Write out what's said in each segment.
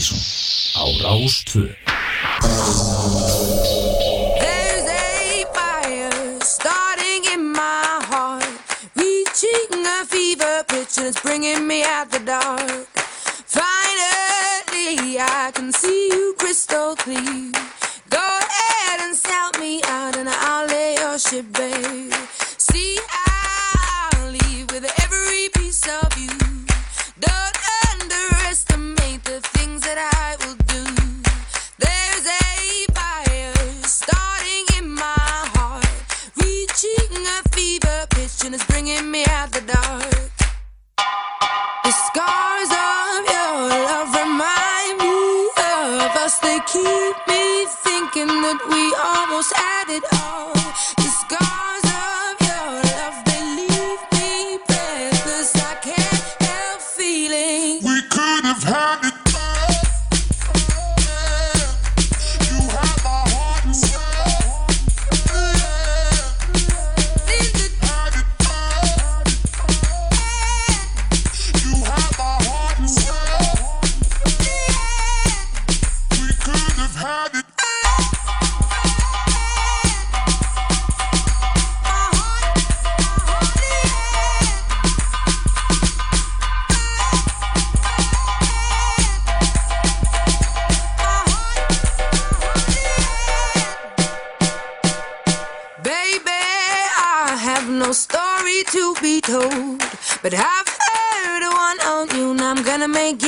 Mattísson á Rástvö There's a fire starting in my heart, reaching a fever pitch, and it's bringing me out the dark. Finally, I can see you crystal clear. Go ahead and sell me out, and I'll lay your ship bare. Keep me thinking that we almost had it all.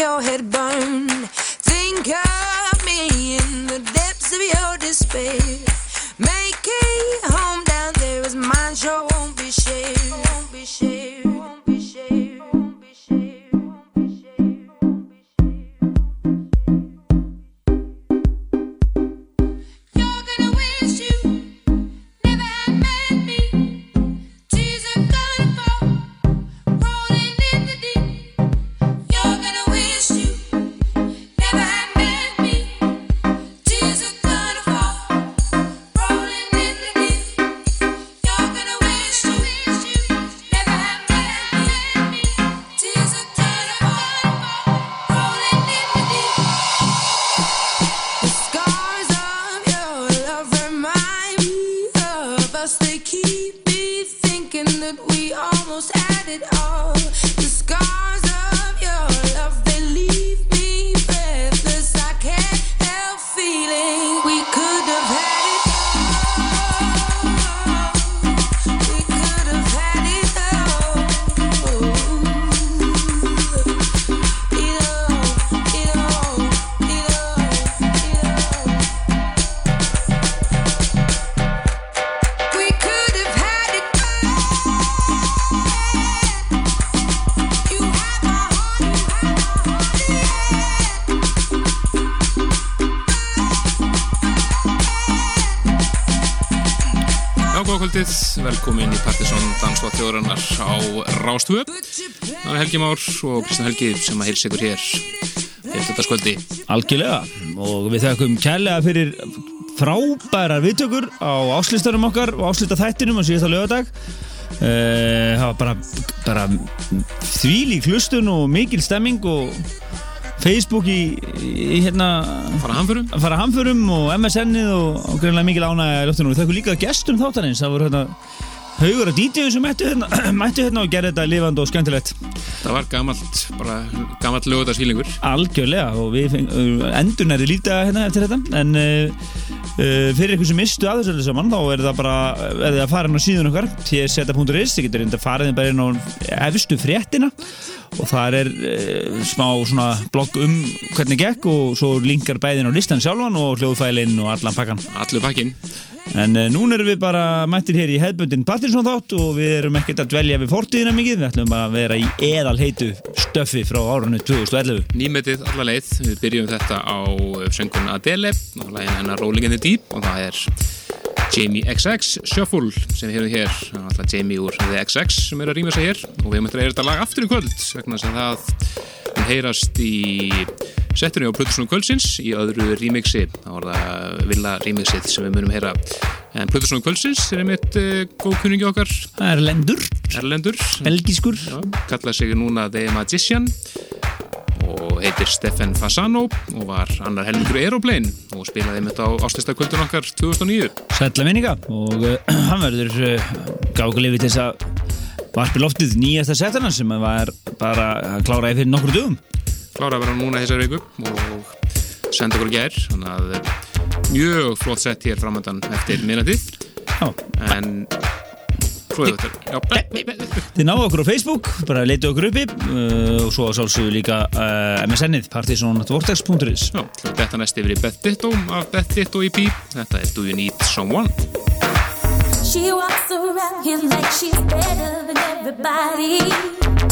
Your head Rástvö. Það er Helgi Már og Kristján Helgi sem að heilsa ykkur hér þetta skvöldi. Algjörlega og við þakkum kærlega fyrir frábærar viðtökur á áslistarum okkar og áslista þættinum á síðasta lögadag uh, það var bara, bara þvílík hlustun og mikil stemming og Facebook í, í hérna Fara hamförum? fara hamförum og MSN-ið og, og greinlega mikil ánægja í loftunum og þakku líka gestum þáttanins það voru hérna haugur að DJ sem mættu hérna, mættu hérna og gerði þetta lifandi og skemmtilegt Það var gamalt, bara gamalt lögutarsfílingur. Algjörlega og við endur næri lítið hérna eftir þetta en uh, uh, fyrir ykkur sem mistu að þessu öllu saman þá er það bara er það að fara inn á síðun okkar tseta.is, þið getur reynda að fara inn bara inn á efstu fréttina og það er uh, smá svona blogg um hvernig gekk og svo linkar bæðin á listan sjálfan og hljóðfælinn og allan pakkan Allur pakkin. En uh, núna erum við bara mættir hér í hefðbundin Pattinson þátt og við erum ekkert að dvelja við fortíðina mikið, við ætlum bara að vera í eðal heitu stöffi frá árunni 2011 Nýmetið alla leið. Við byrjum þetta á söngun Adele og lægin hennar Rolling in the Deep og það er Jamie XX Shuffle sem við hefum hér. Það er alltaf Jamie úr The XX sem er að rýma sig hér og við eftir að er þetta lag aftur í kvöld vegna að það heyrast í settunni á Plutusnum kvöldsins í öðru remixi. Það var það Villa remixið sem við munum heyra. En Plutusnum kvöldsins er einmitt uh, góð kunningi okkar. Erlendur, Erlendur. Belgískur. Já, kalla sig núna The Magician og heitir Stefan Fasano og var annar helmingur Aeroplane og spilaði þetta á ástistakvöldun okkar 2009 Sætla minninga. Og uh, hann verður uh, gákulefi til þess að varpi loftið nýjasta setana sem var bara að klára fyrir nokkur dugum klára að vera núna þessar viku og senda okkur gær. Þannig að eh, mjög flott sett hér framöndan eftir minnatið Já, en er þið náðu okkur á Facebook bara leitið okkur uppi uh, og svo sálsögðu líka uh, MSN-ið partysonatvortex.is já, þetta næst yfir í Beth Ditto af Beth Ditto EP þetta er Do You Need Someone? She walks around here like she's better than everybody.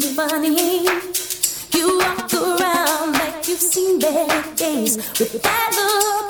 funny. You walk around like you've seen better days with that look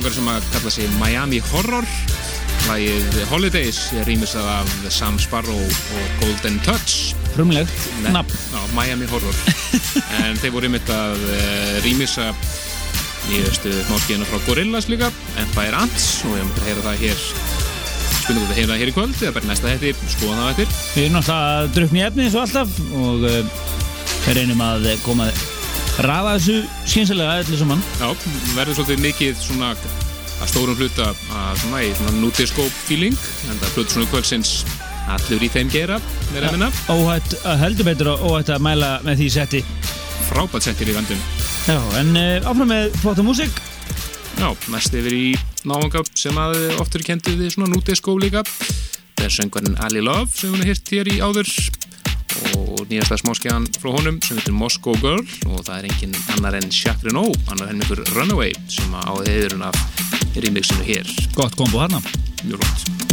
er náðungar sem að kalla sig Miami Horror. Lagið Holidays er rýmisað af Sam Sparrow og Golden Touch. Frumlegt Já, Miami Horror. En þeir voru einmitt að uh, rýmisa nýjastu smáskíðina frá Gorillaz líka Empire Ants og ég myndi að heyra það hér. Spilum við að heyra það hér í kvöld eða bara næsta hætti, skoða það eftir. Við erum náttúrulega að drukna í efni eins og alltaf og við reynum að koma að rafa þessu skynsilega öllu saman. Já, verður svolítið mikið svona að stórum hluta að svona í svona nutiscope feeling en það flutur svona kvöldsins allur í þeim gera með reyminna Óhætt að heldur betur og óhætt að mæla með því setti. Frábært settir í vandum Já, en uh, áfram með flotta músík. Já, næst yfir í náðunga sem að oftur kendi við svona nutisco líka. Það er söngvarinn Ali Love sem hún er hirt hér í áður nýjasta smáskjaðan frá honum sem heitir Moscow Girl og það er engin annar en Jacques Renault, annar henni ykkur Runaway sem á þeirun af remixinu hér, Gott kombo hana mjög flott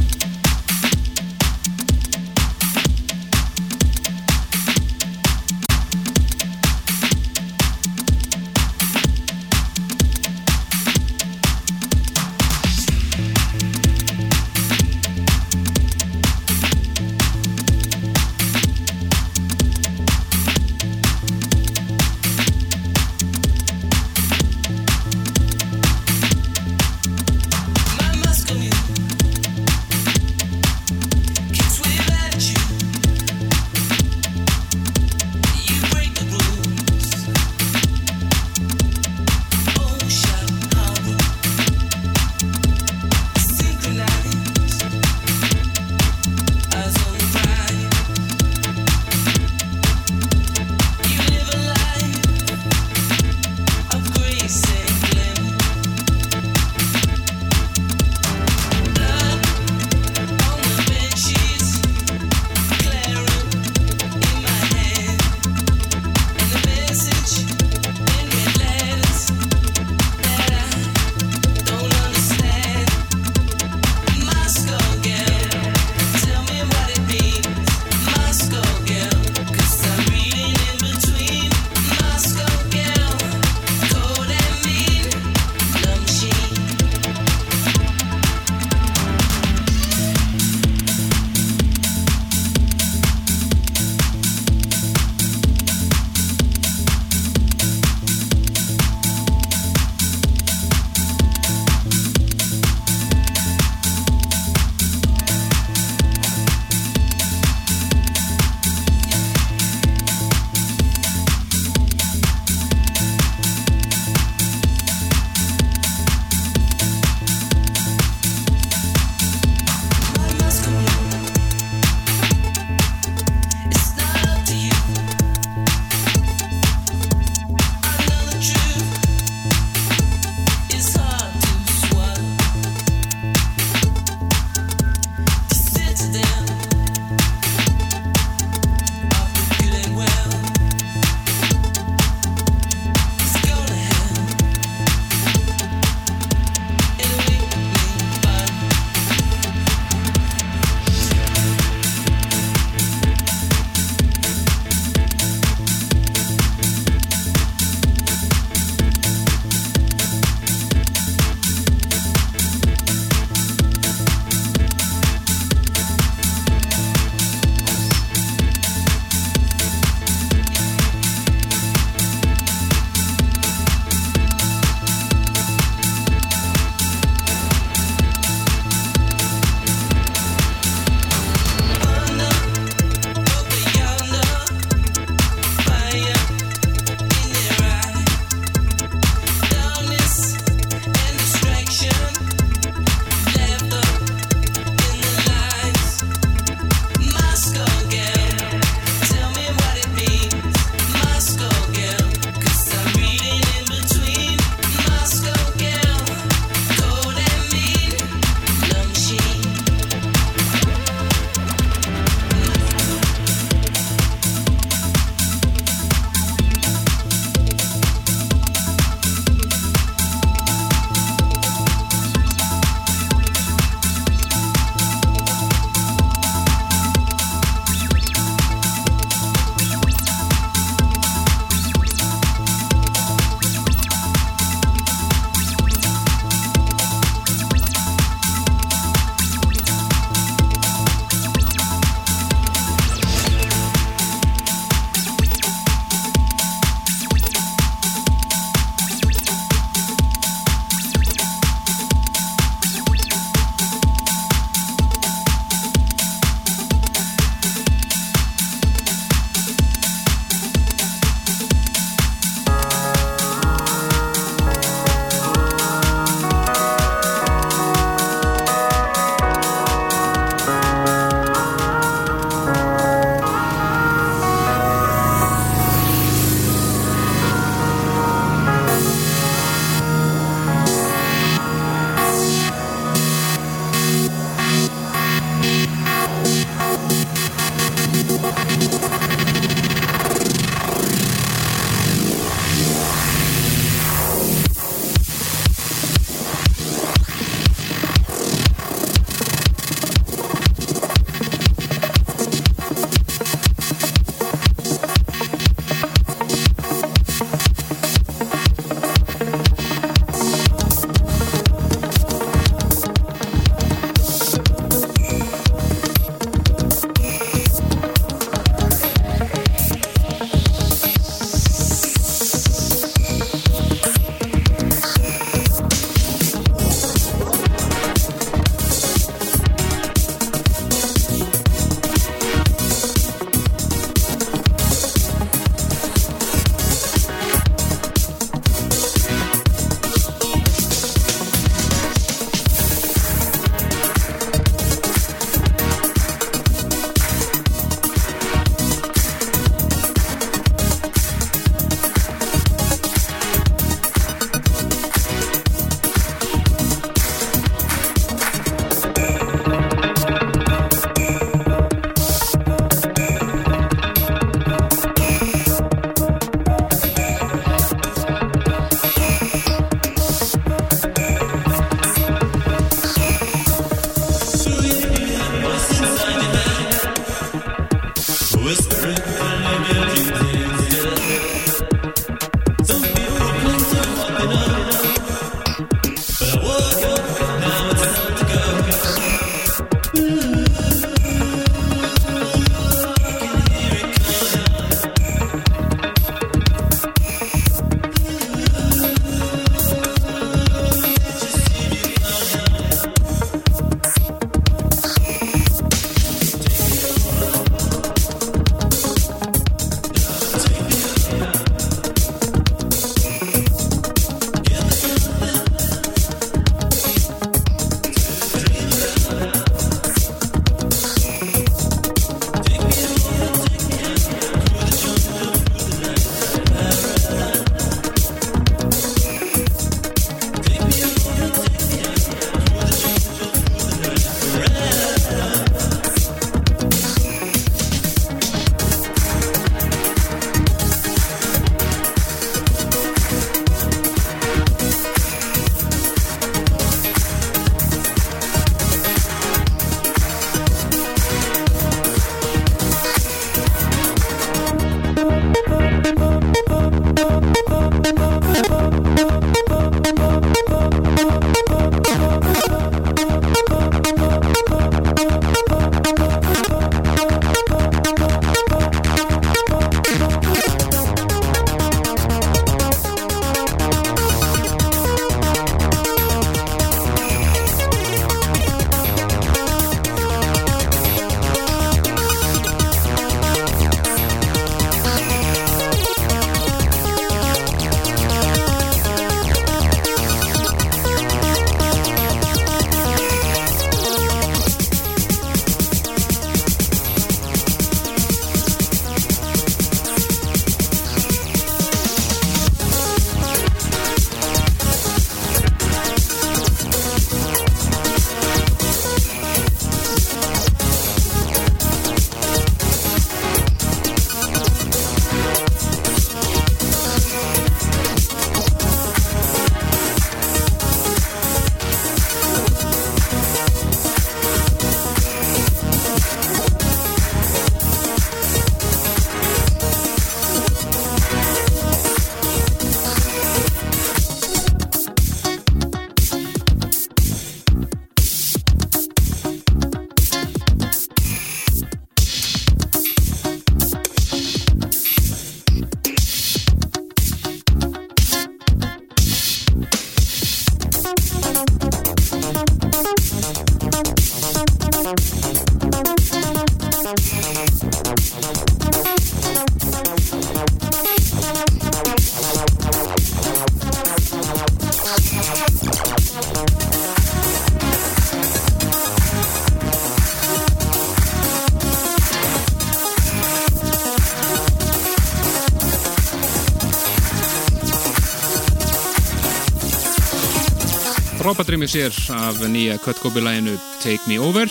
Remix hér af nýja Cut Copy læginu Take Me Over.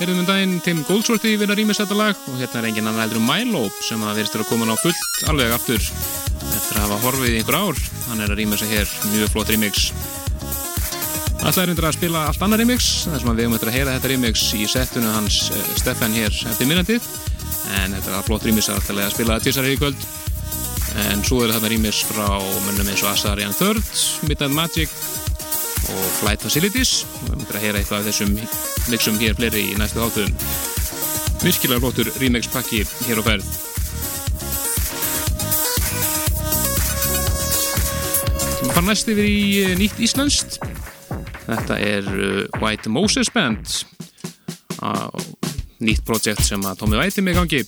Erum um daginn Tim Goldsworthy að rýmis þetta lag og hérna er engin annar heldur en Milo sem að verðist að koma á fullt alveg aftur eftir að hafa horfið í einhver ár. Hann er að rýma sig hér, mjög flott remix. Alltaf er hundur að spila allt annar remix sem að við höfum eftir að heyra þetta remix í settinu hans eh, Stefan hér eftir minnandið. En þetta er flott remix að alltaf að spila tísar í kvöld. En svo er þetta remix frá mönnum eins og Asarian Third, Midnight Magic Flight Facilities. Og við mötum að heyra eitthvað af þessum mixum hér fleiri í næstu þáttum. Virkilega flottur remix pakki hér á ferð. Við fara næst yfir í eh, nýtt íslenskt. Þetta er uh, White Moses Band. Nýtt projekt sem að Tómi Væti með gangi.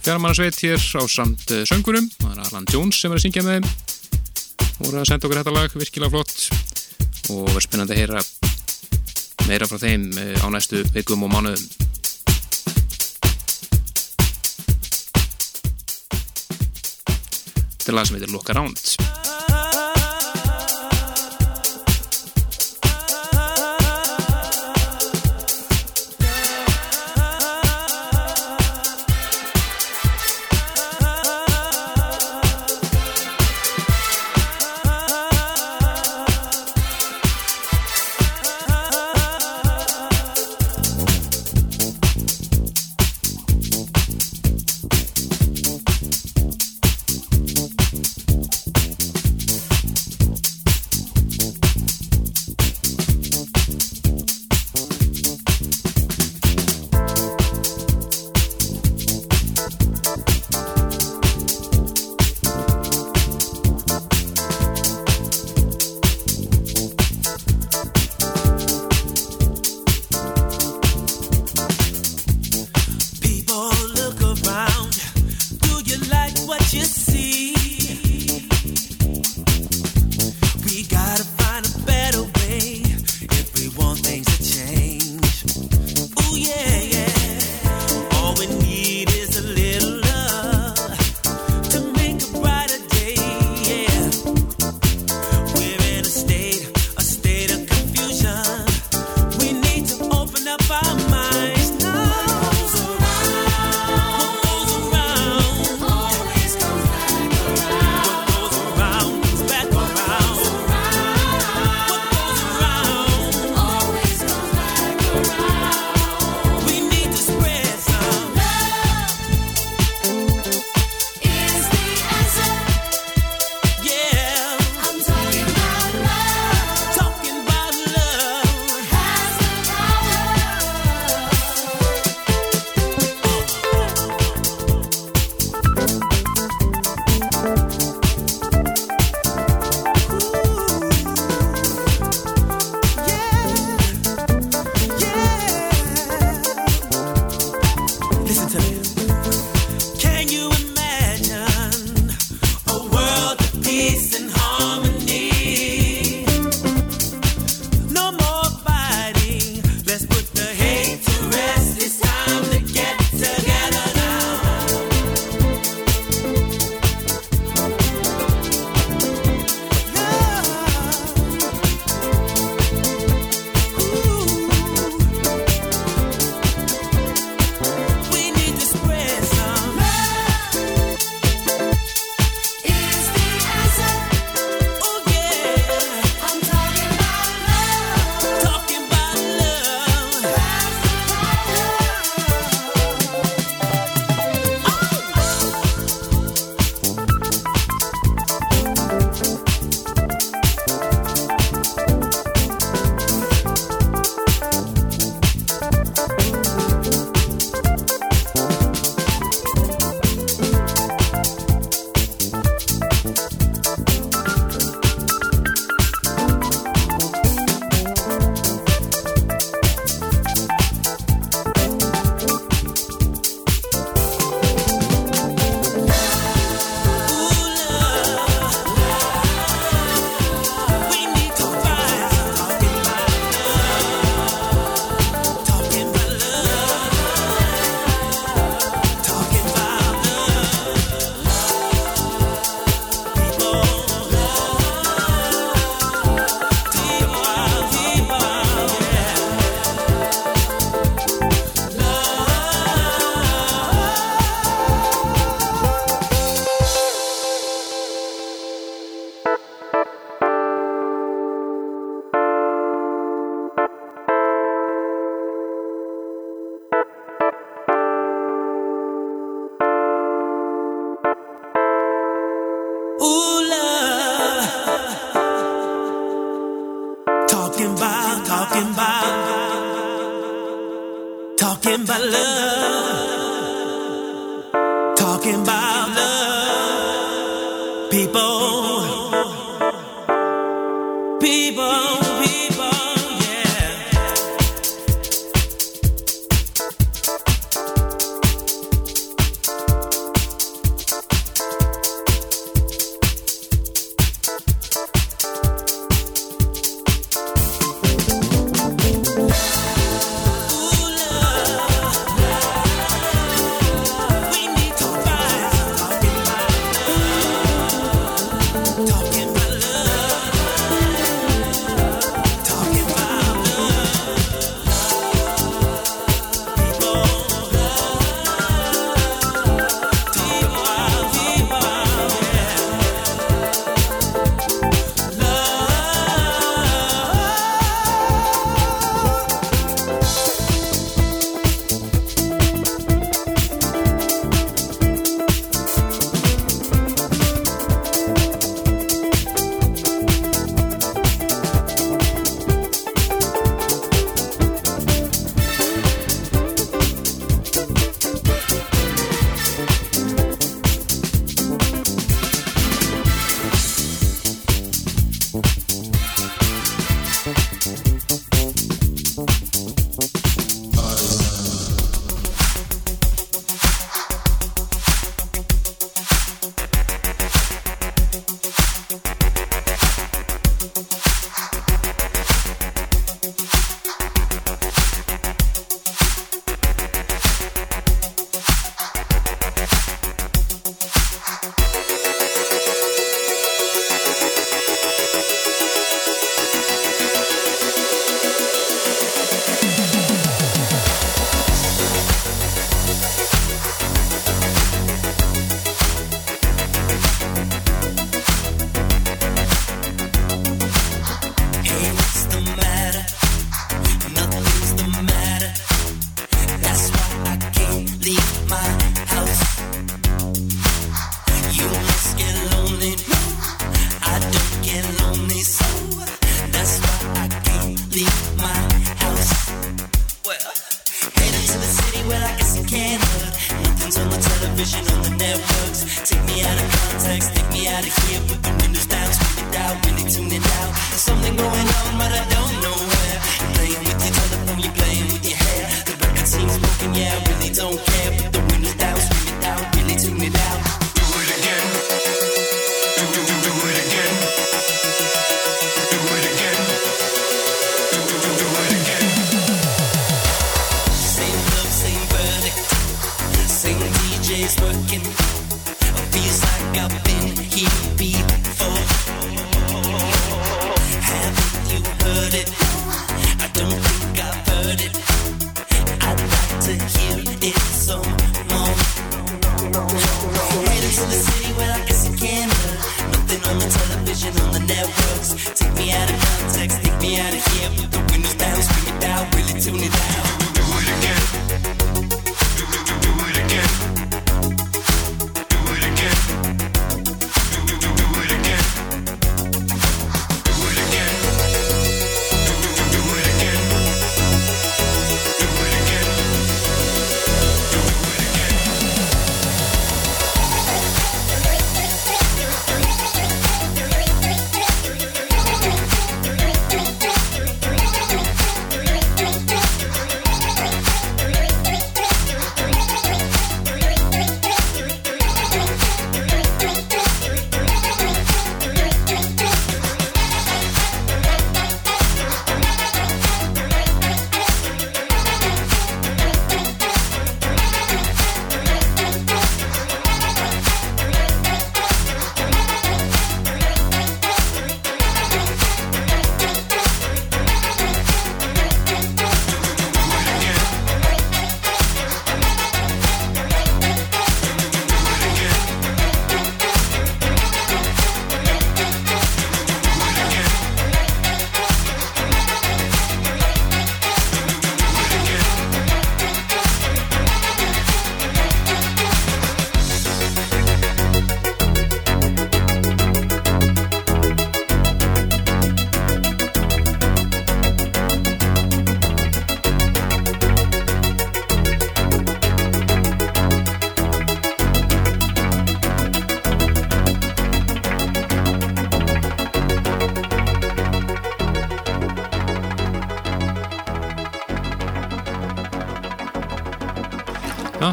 Fjármannarsveit hér á samt uh, söngurum það er Alan Jones sem er að syngja með þeim. Voru að senda okkur þetta lag. Virkilega flott og verður spennandi að heyra meira frá þeim eh, á næstu vikum og mánuðum. Þetta er lag sem heitir Look Around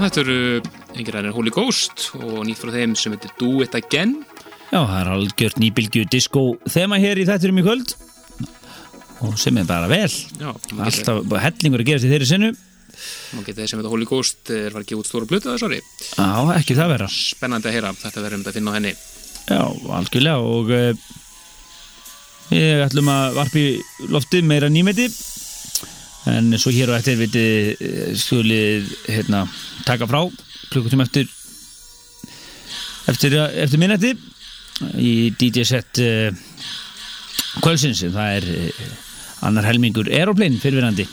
þetta eru engir aðeins Holy Ghost og nýtt frá þeim sem heitir Do It Again. Já, það er algjört nýbylgju disco þema hér í þætturum í kvöld. Og sem er bara vel. Já, alltaf hellingur að gera sér þeirri sinnu maður getur þeir sem heitir Holy Ghost er var ekki út stóra blötu þessari Já, ekki það vera. Spennandi að heyra, þetta verðum við að finna á henni. Já, algjörlega og uh, við ætlum að varpi lofti meira nýmeti. En svo hér og eftir viti uh, skulið hérna, taka frá klukkutum eftir eftir, eftir minnætti í DJ set uh, kvölsins það er uh, annar helmingur Aeroplane fyrirverandi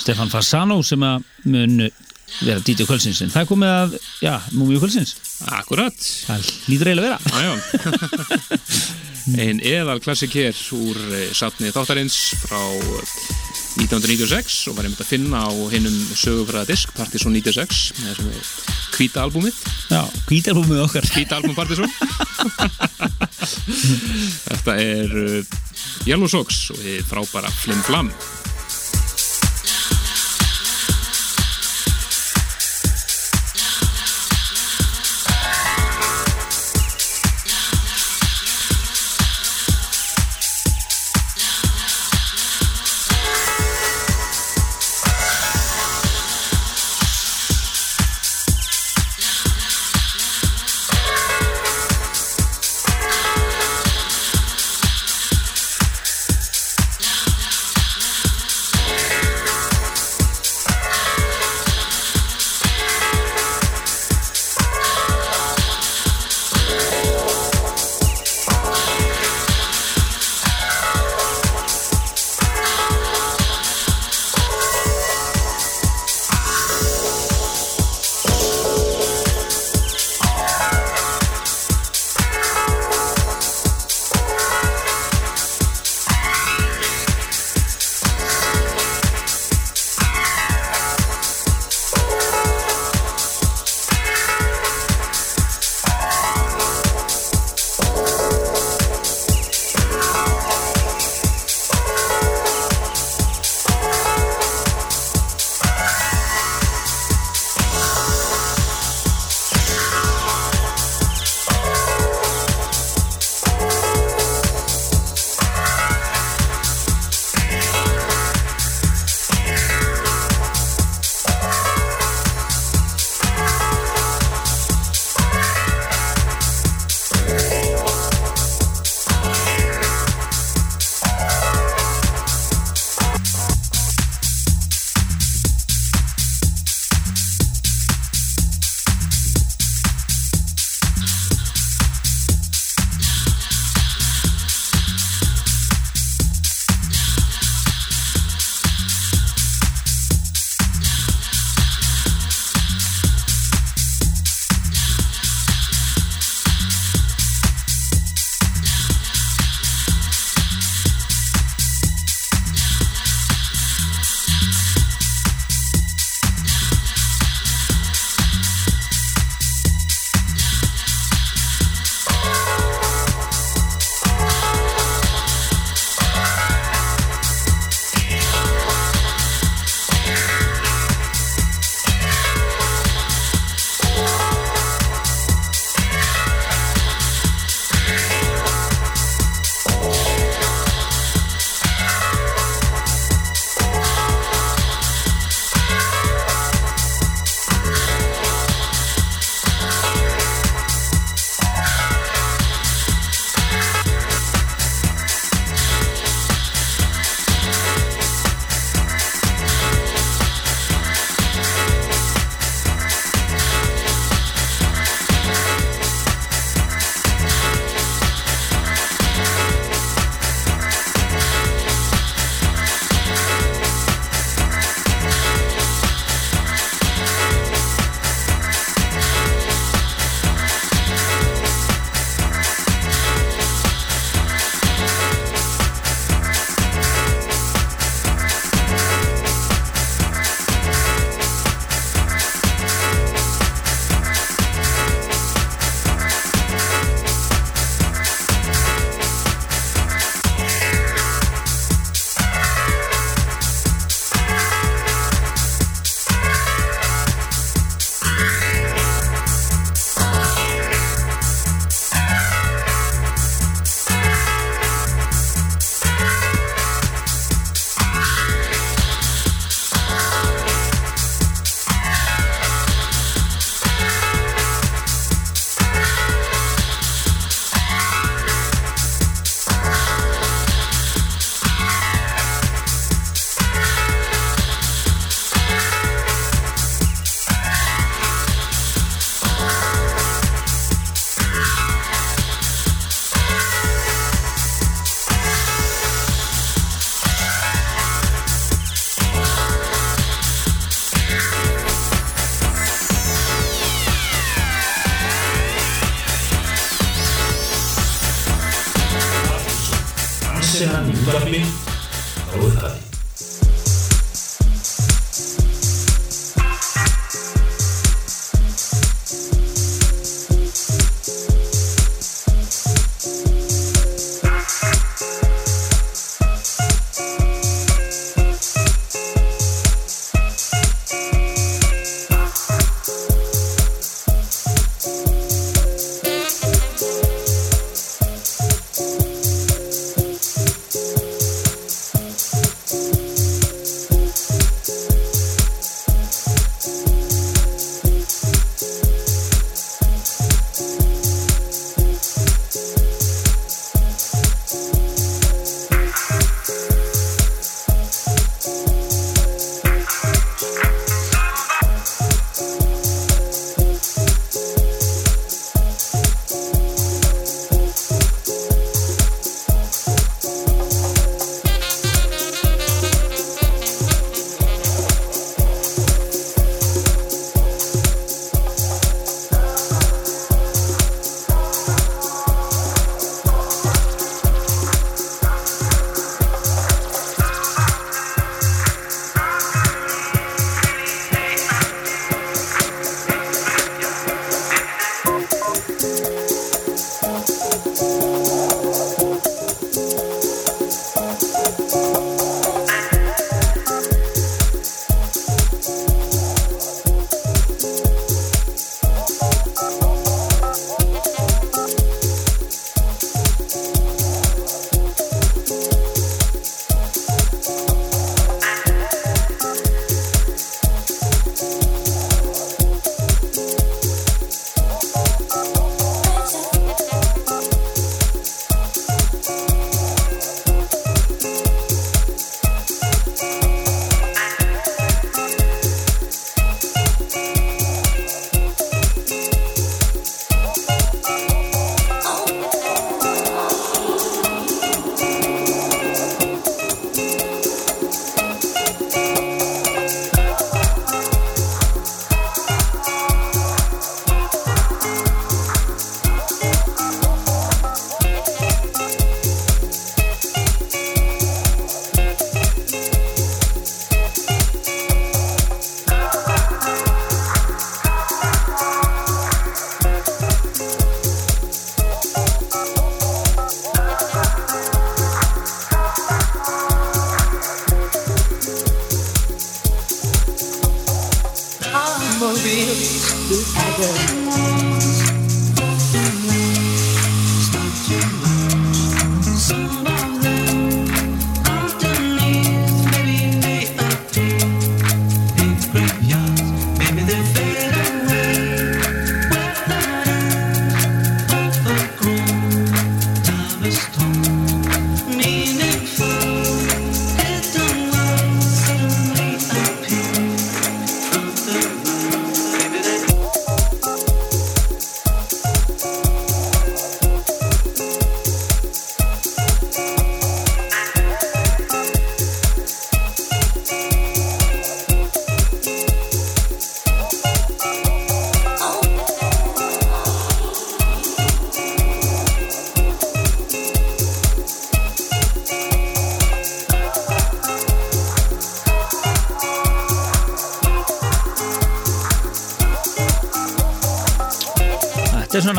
Stefan Fasano sem að mun vera DJ kvölsins en það komið að, já, múmiu kvölsins Akkurat, það lítur eiginlega að vera. Jájá Ein eðal klassik hér úr eh, safni þáttarins frá eh, 1996 og var einmitt að finna á hinnum sögufræða disk Partisan 96 með þessum hvíta albúmið. Já, hvítalbúmið okkar. Hvíta albúm Partisan Þetta er uh, Yellow Sox og þið frábæra Flim Flam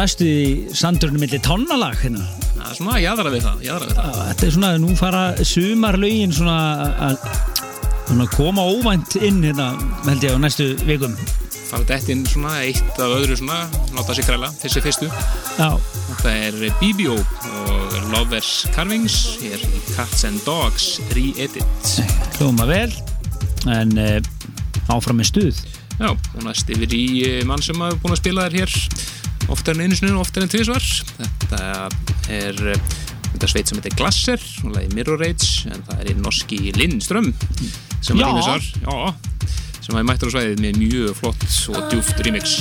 næstu í sandurinn milli tónalag hérna. Það er svona jæðra við það, jæðra við það. Þetta er svona, nú fara sumarlaugin svona að koma óvænt inn hérna, held ég, á næstu vikum. Fara dætt inn svona eitt af öðru svona, láta sig kræla, þessi fyrstu. Já, Þetta er BBO og Lovers Carvings, hér í Cats and Dogs Re-Edit. hljóma vel, en uh, áfram með stuð. Já, og næst yfir í eh, mann sem hafa búin að spila þér hér oftar en einu og oftar en tvisvar. Þetta er eh, þetta sveit sem heitir Glasser, hún lagi Mirror Rage, en það er í norski Lindström sem var rýmisar. Sem hafi mættur á svæðið með mjög flott og djúft remix.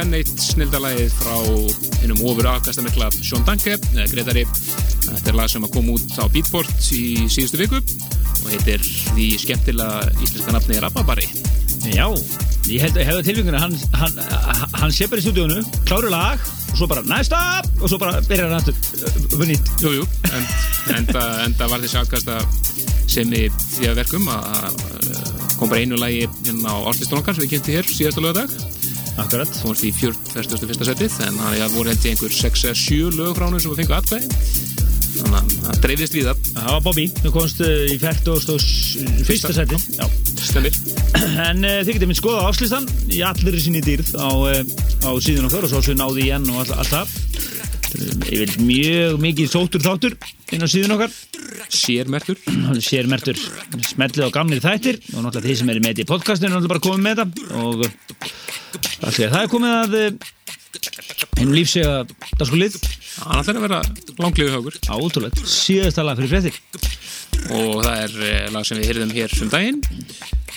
Serenade snildalagið frá hennum ofur afkastamikla Sean Danke, eða Gretari. Þetta er lag sem að koma út á Beatport í síðustu viku og heitir því skemmtilega íslenska nafni Rababari. Já, ég held að hefða tilfenguna hann, hann, hann sé bara í stúdíónu kláru lag og svo bara næsta og svo bara byrjar hann aftur uh, nýtt Jú, jú, en, enda, enda var þessi afkasta sem í því að verkum að að kom bara einu lagi inn á áslistunum okkar sem við kynnti hér síðasta lögadag. Akkurat. Hún fórst í 41. setið en það voru hætti einhver 6-7 lögfránu sem við fengið aðkvæði þannig að það dreifist við það það var Bobby, þú komst eh, í fært og stóð fyrsta seti en uh, þið getum við skoðað afslýstan í allir í sinni dýrð á, uh, á síðan og þörðsóðsvið náði í enn og alltaf all Ég vil mjög mikið sóttur þáttur inn á síðan okkar. Sérmertur. sér mertur smellið á gamlir þættir. Og náttúrulega þeir sem eru með þetta í podcastinu er náttúrulega bara komið með þetta og uh, allir það er komið að uh, einu lífsega dagskulið Það ætlar að vera langlegu högur átrúlega síðasta lag fyrir fréttir. Og það er eh, lag sem við hyrðum hér um daginn.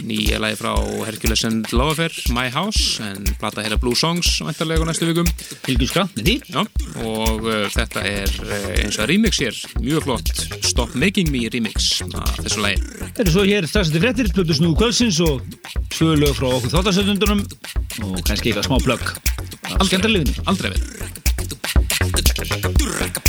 Nýja lagi frá Hercules and Lovefair My House en plata hér að Blue Songs væntarlega á næstu vikum. Fylgjumska með því. Já, og uh, þetta er uh, eins og remix hér, mjög flott Stop Making Me remix af þessu lagi. Það eru svo hér strax eftir fréttir plötu snúðu kvöldsins og tvö lög frá okkur þáttasöndundunum og kannski eitthvað smá plögg. Skemmtarlifinu aldrei. við Turraka,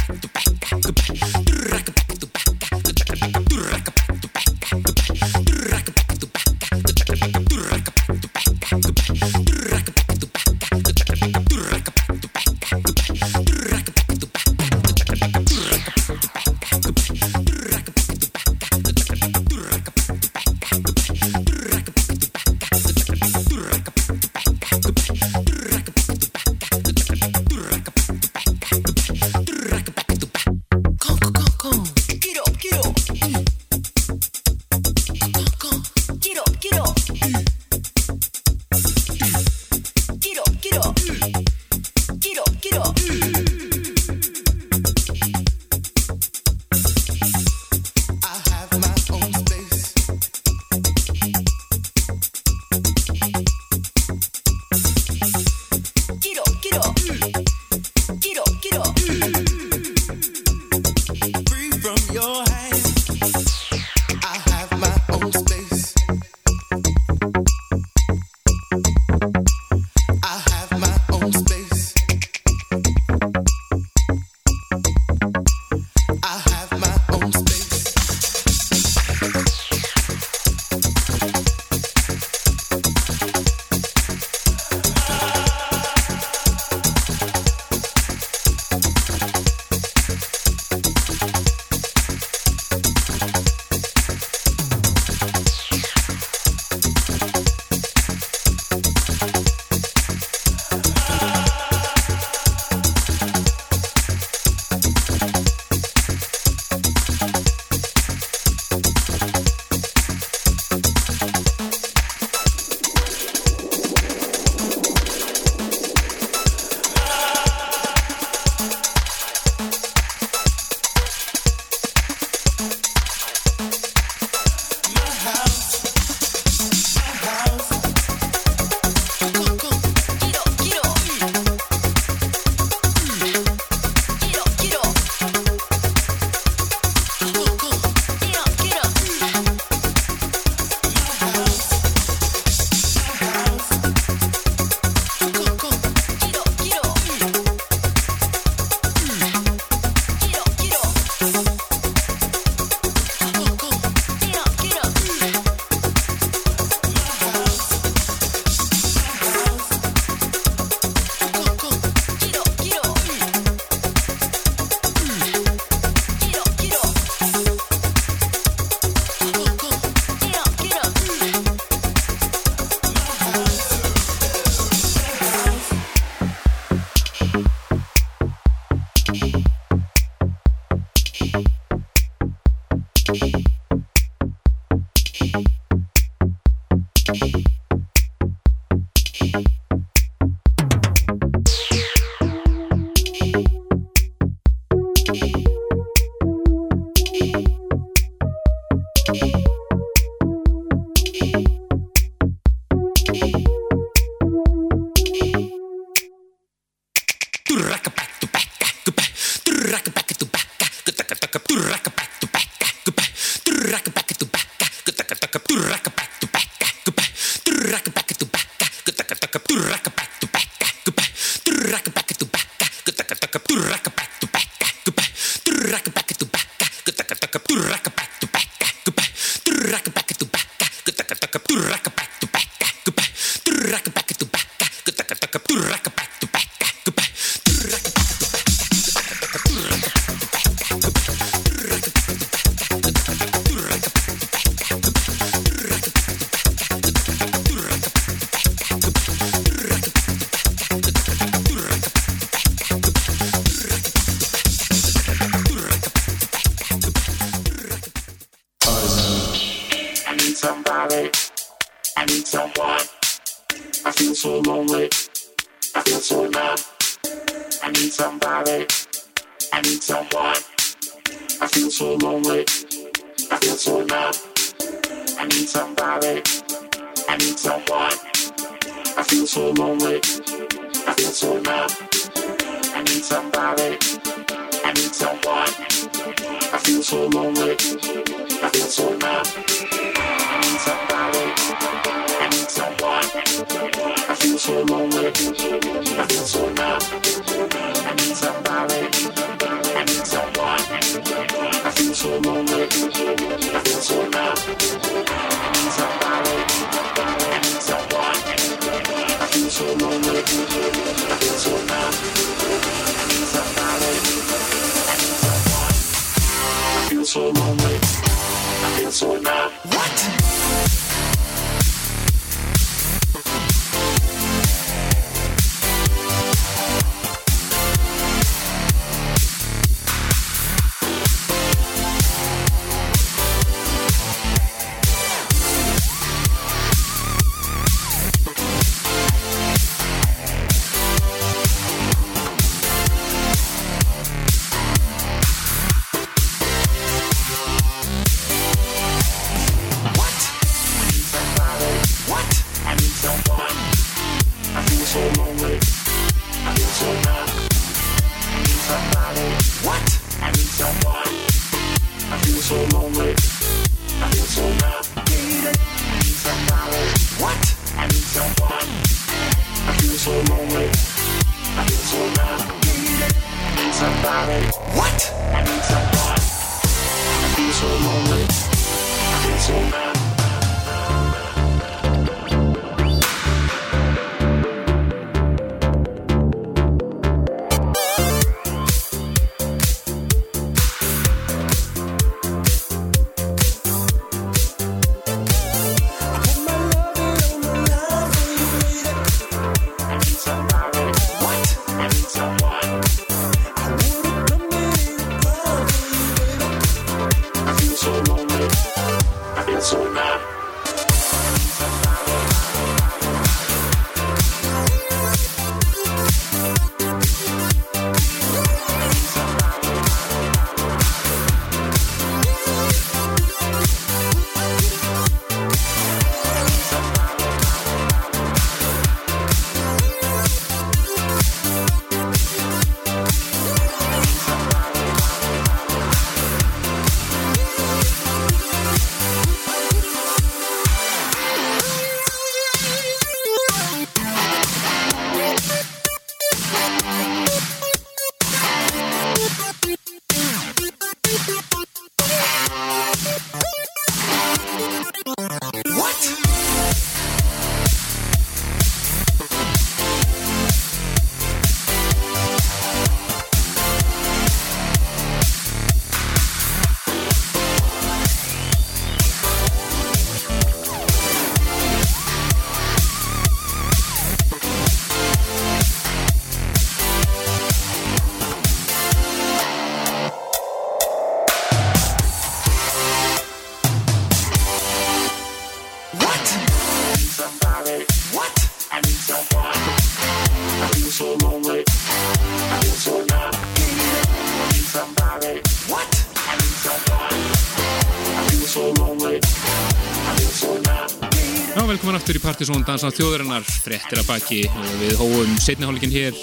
aftur í Partisón dansa þjóðurinnar frettir að baki og við hóum setnihállingin hér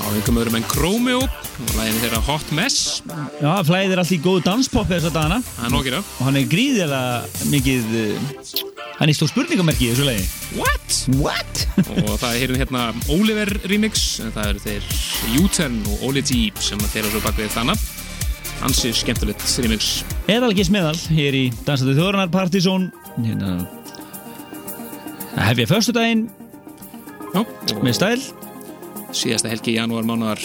á einhverjum öðrum enn Chromeo og lægin þeirra Hot Mess. Já, flæðir alltaf í góðu danspop þess að dana og hann er gríðilega mikið eh, hann er stór spurningamerki í þessu lægi What? What? og það er hérna, hérna Oliver remix það eru þeir U-turn og Oli G sem þeirra svo bak við þannig hans er skemmtilegt remix. Eðalgis meðal hér í Dansaðu þjóðurinnar Partisón hérna hefja föstudaginn? Já, og með stæl? Síðasta helgi í janúar mánuðar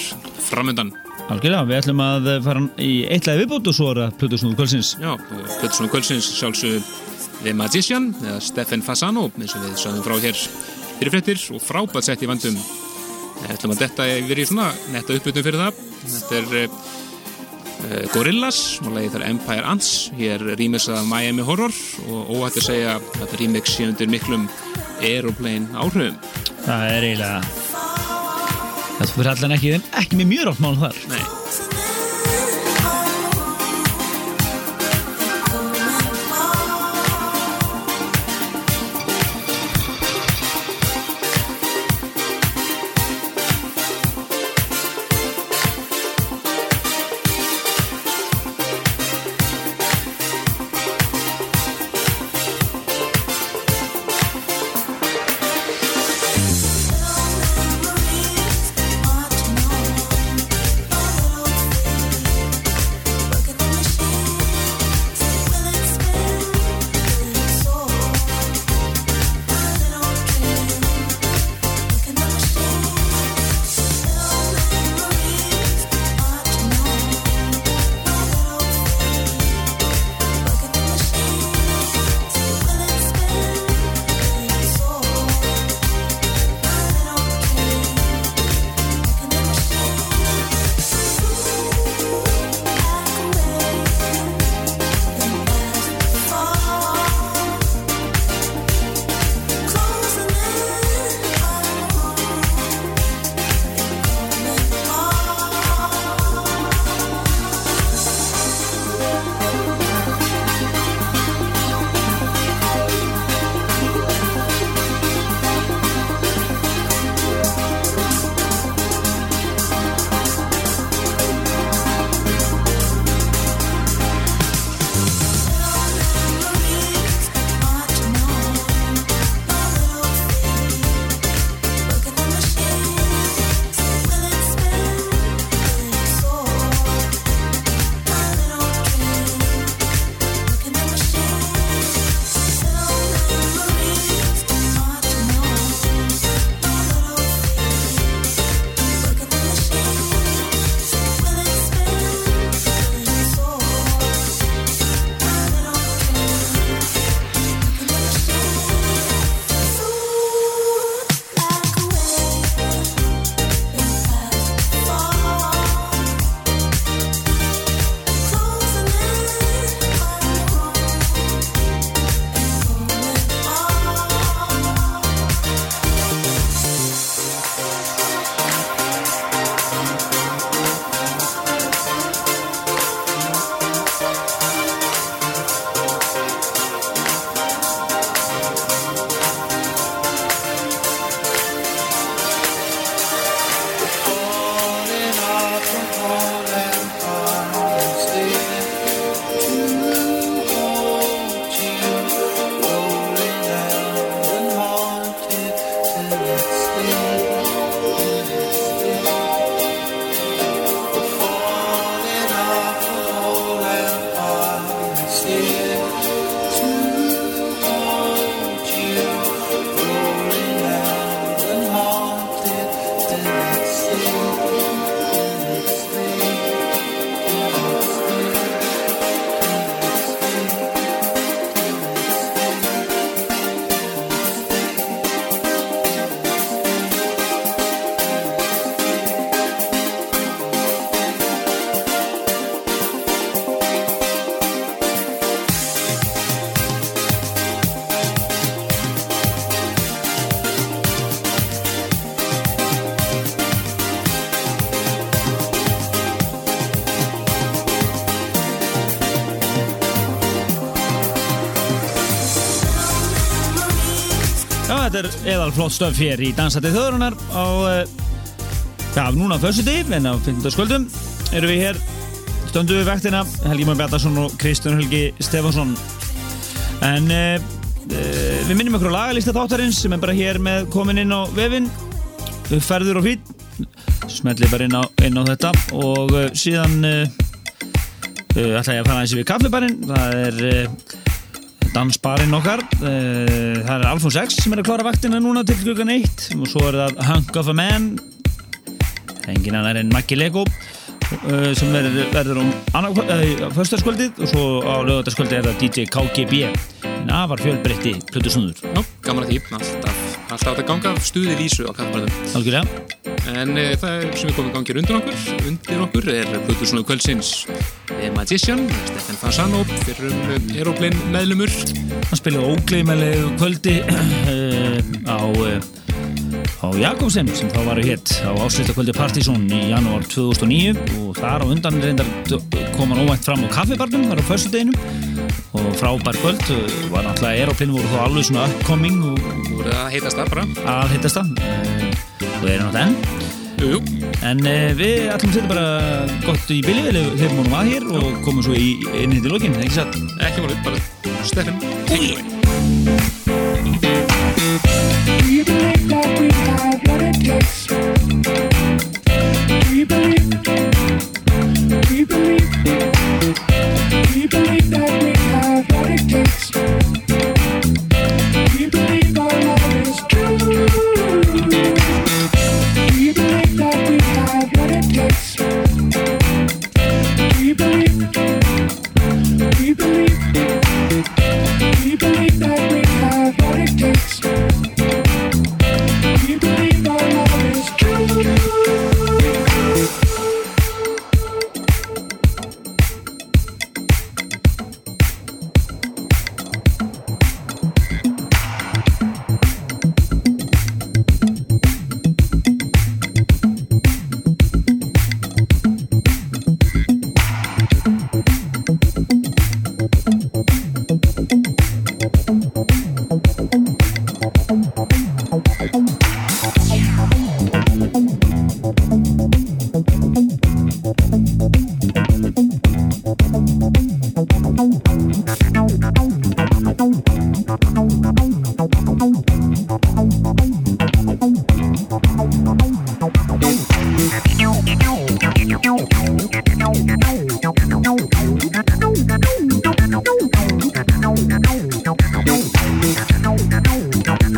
framöndan algjörlega, við ætlum að fara í eitt lagi viðbútt og svo er það Plutusnúð kvöldsins. Já, Plötusson Kvölsins sjálfsög The Magician eða Stefan Fasano eins og við sagðum frá hér fyrir fréttir og frábært sett í vandum. Við ætlum að detta verið í svona netta uppbytum fyrir það. Þetta er uh, Gorillaz og lagið þar Empire Ants. Hér rýmis að Miami Horror og óhætt að segja að rýmix sé undir miklum aeroplane áhrifum? Það er eiginlega það fyrir allan ekki, ekki með mjög rátt mál þar. Nei, þetta er eðal flott stöf hér í Dansandi þjóðurinnar á, eh, já, núna fössu tíf, en á 15. sköldum erum við hér, stöndu við vektina, Helgi Már Bjartarsson og Kristján Helgi Stefansson. En e, e, við minnum ykkur á lagalista þáttarins sem er bara hér með komin inn á vefin, uppferður og fýtt, smellið bara inn á, inn á þetta og e, síðan e, ætla ég að fara aðeins við kaffibarinn það er dansbarinn okkar. Uh, það er Alfons X sem er að klára vaktina núna til klukkan 1 og svo er það Hunk of a Man. Engin annar en Maggi Lego uh, sem verður, verður um uh, föstaskvöldið og svo á lögataskvöldið er það DJ KGB en afar fjölbreytti snúður Já, gaman að því, alltaf, alltaf að ganga stuði vísu á kaffibarnum algjörlega. En e, það sem er komið gangir undir okkur, undir okkur er Plutur svona kvöldsins. E, Magician, Stefan Fasano, fyrir um Aeroplane meðlumur. hann spilaði ógleymalegu kvöldi á á Jakobsen sem þá var hétt á áslýttakvöldi Partizón í janúar 2009 og þar á undan reyndar kom hann óvænt fram á kaffibarnum þar á föstudeginum og frábær kvöld var náttúrulega Aeroplane voru þá alveg svona upcoming og Þú voru að heitast það bara. að hittast það uh, og er náttúrulega enn Jú, jú. en uh, við ætlum að setja bara gott í bilið þegar við að hér og komum svo í inn í lokin, ekki satt? Ekki málið, bara away. We believe that we have what it takes. We believe. We believe. We believe it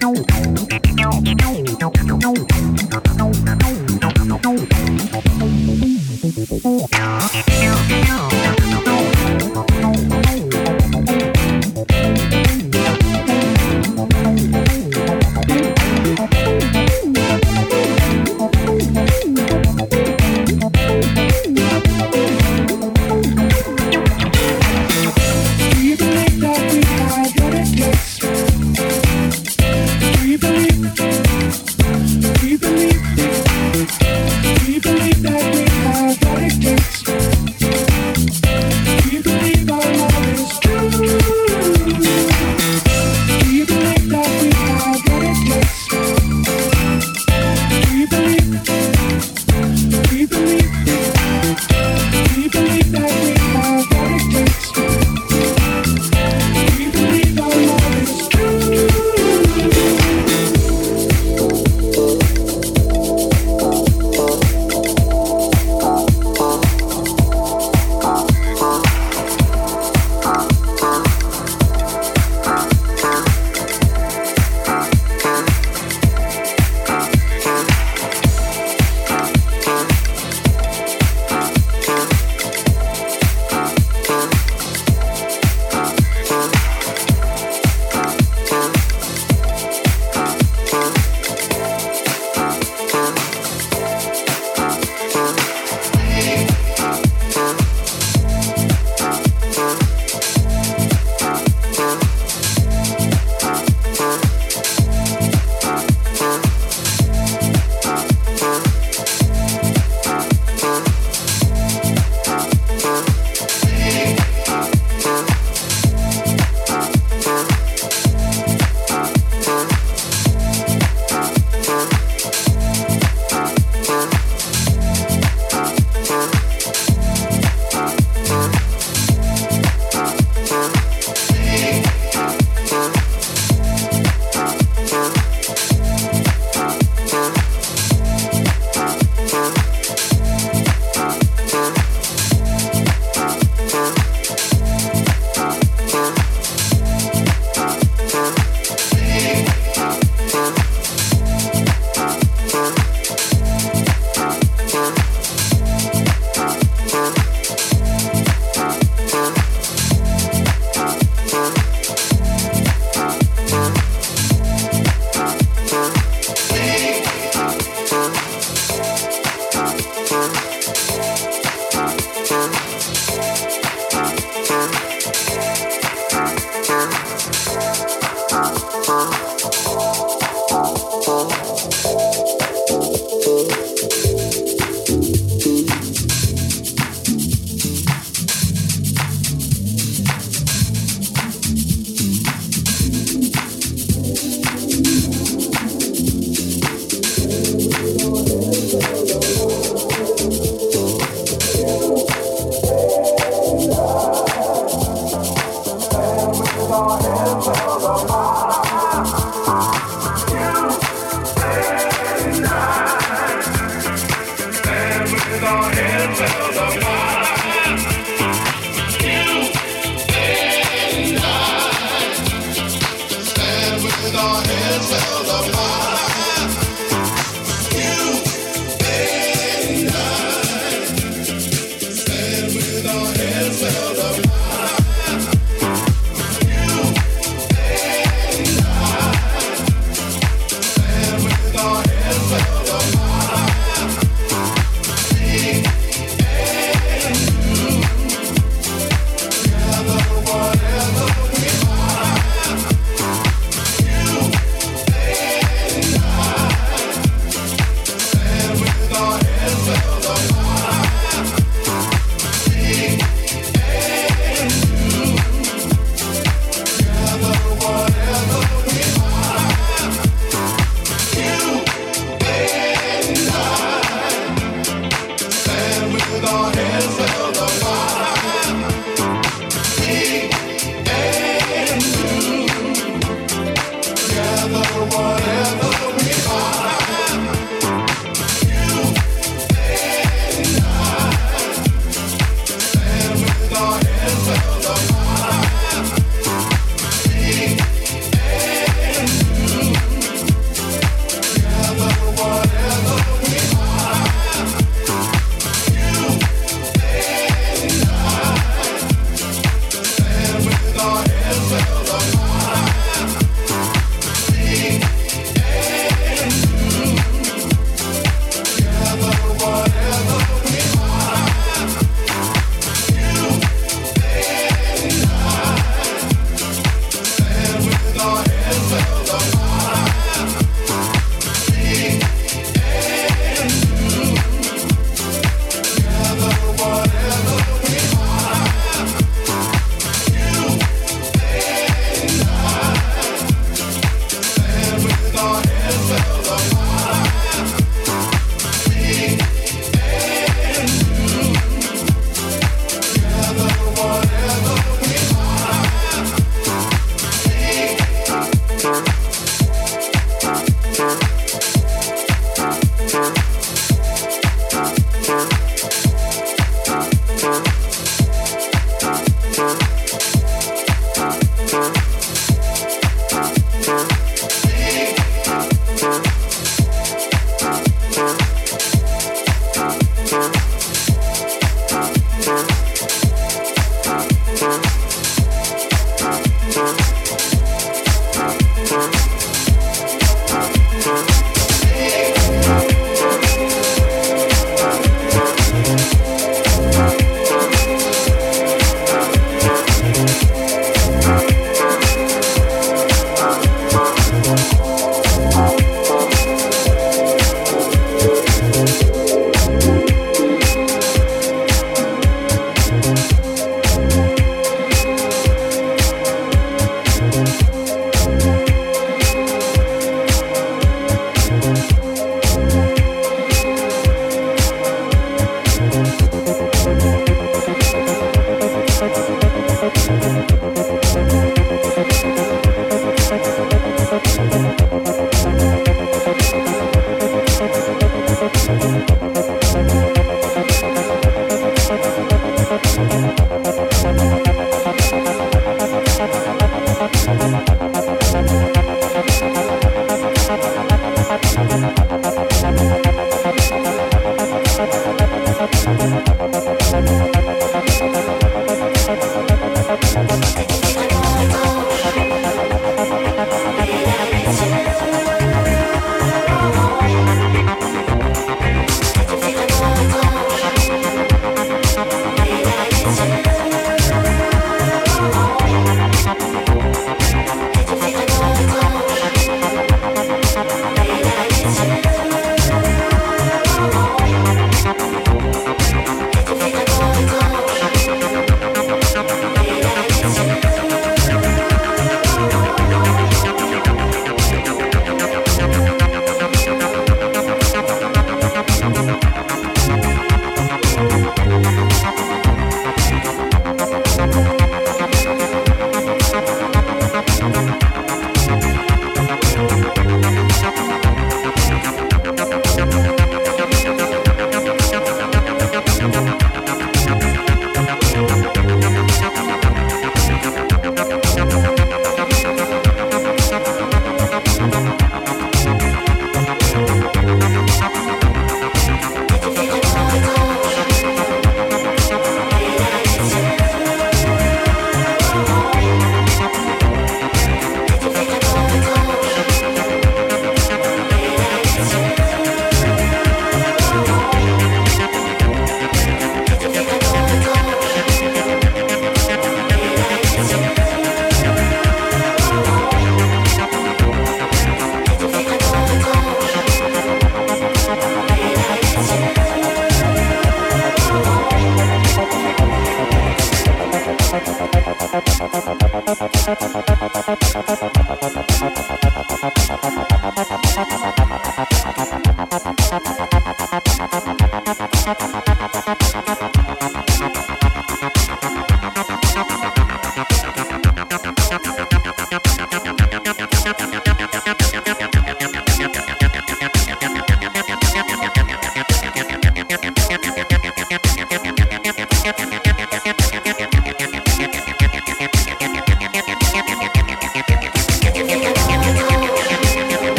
no, no, no, no. Tell the world.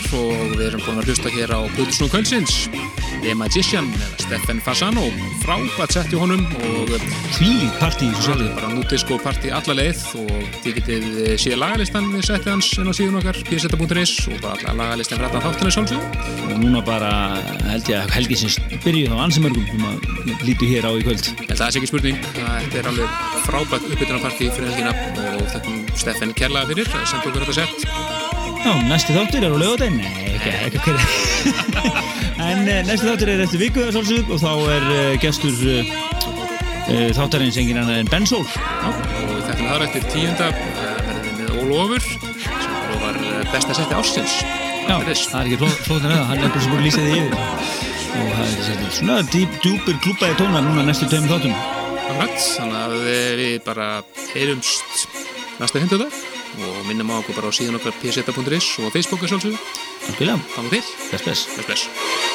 Þjóðarinnar og við erum búin að hlusta hér á Plutusnú Kvöldsins. The Magician eða Stefan Fasano. Frábært sett í honum og Tvílít partí í þessu Svolítið sjálfu. bara nútisko partí alla leið og þið getið séð lagalistan við settið hans inn á síðun okkar pseta.is og bara alla lagalistan fyrir allan þáttunni sjálfsög Og núna bara held ég að helgisins byrjuð á ansimörgum sem að lítu hér á í kvöld. Það er ekki spurning, þetta er alveg frábært uppbytunarpartí fyrir helgina og þakkum Stefan kærlega fyrir að senda okkur þetta sett Já, næsti þáttur er á lögadaginn. Nei, ekki, ekki hver. en uh, næsti þáttur er eftir viku og þá er uh, gestur uh, þáttarins engin annar en Ben Sól. og þetta er þar eftir tíunda eh, verðum við með Ólofur sem var besta setti ársins Já, það er ekki fló- flóknar með það, hann er bara sem búin að lýsa því yfir. Og það er svona dýp, djúpir klúpaði tónar núna næstu tveimur þáttum. Þannig að við bara heyrumst næsta hunduða og minnum á okkur bara á síðan okkar pseta.is og Facebook er sjálfsögðu. Algjörlega, Þannig til, bless, bless.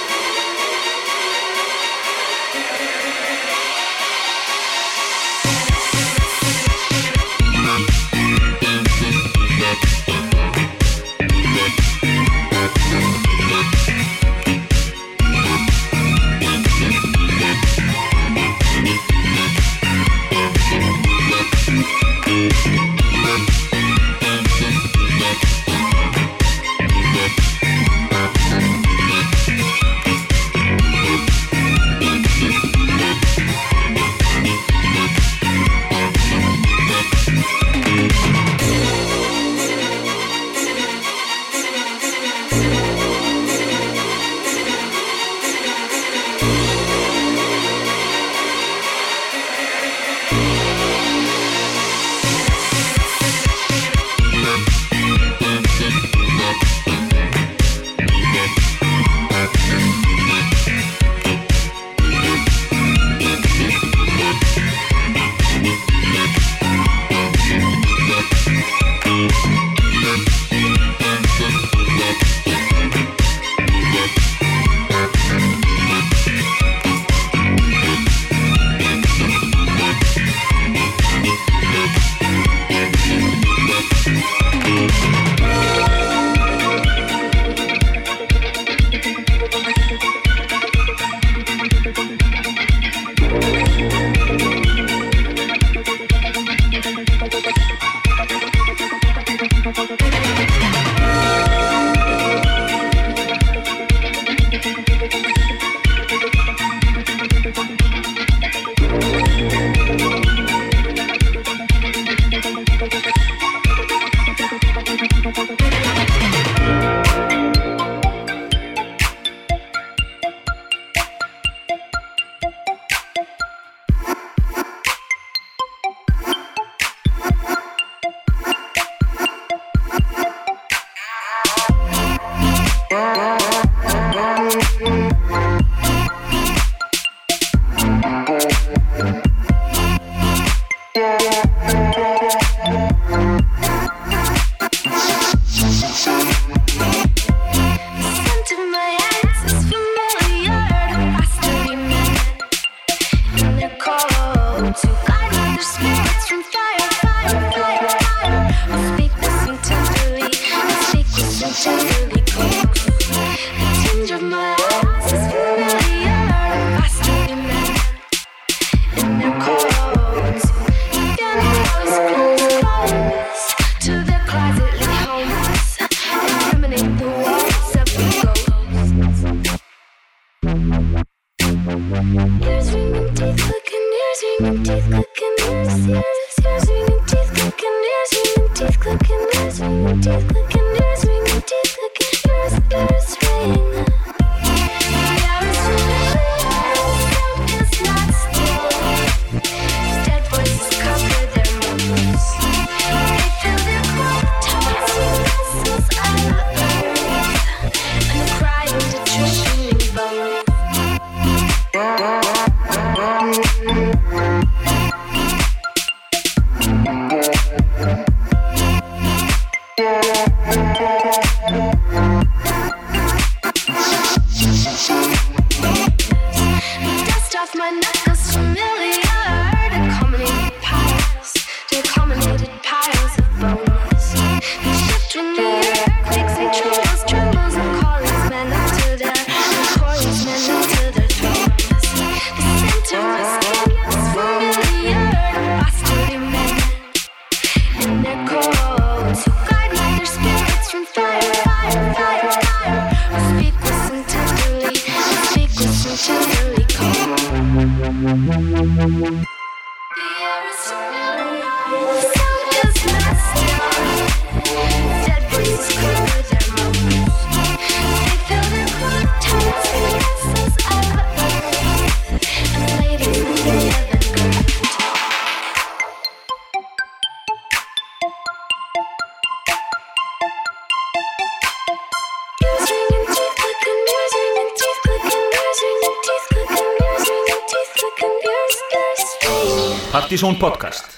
Podcast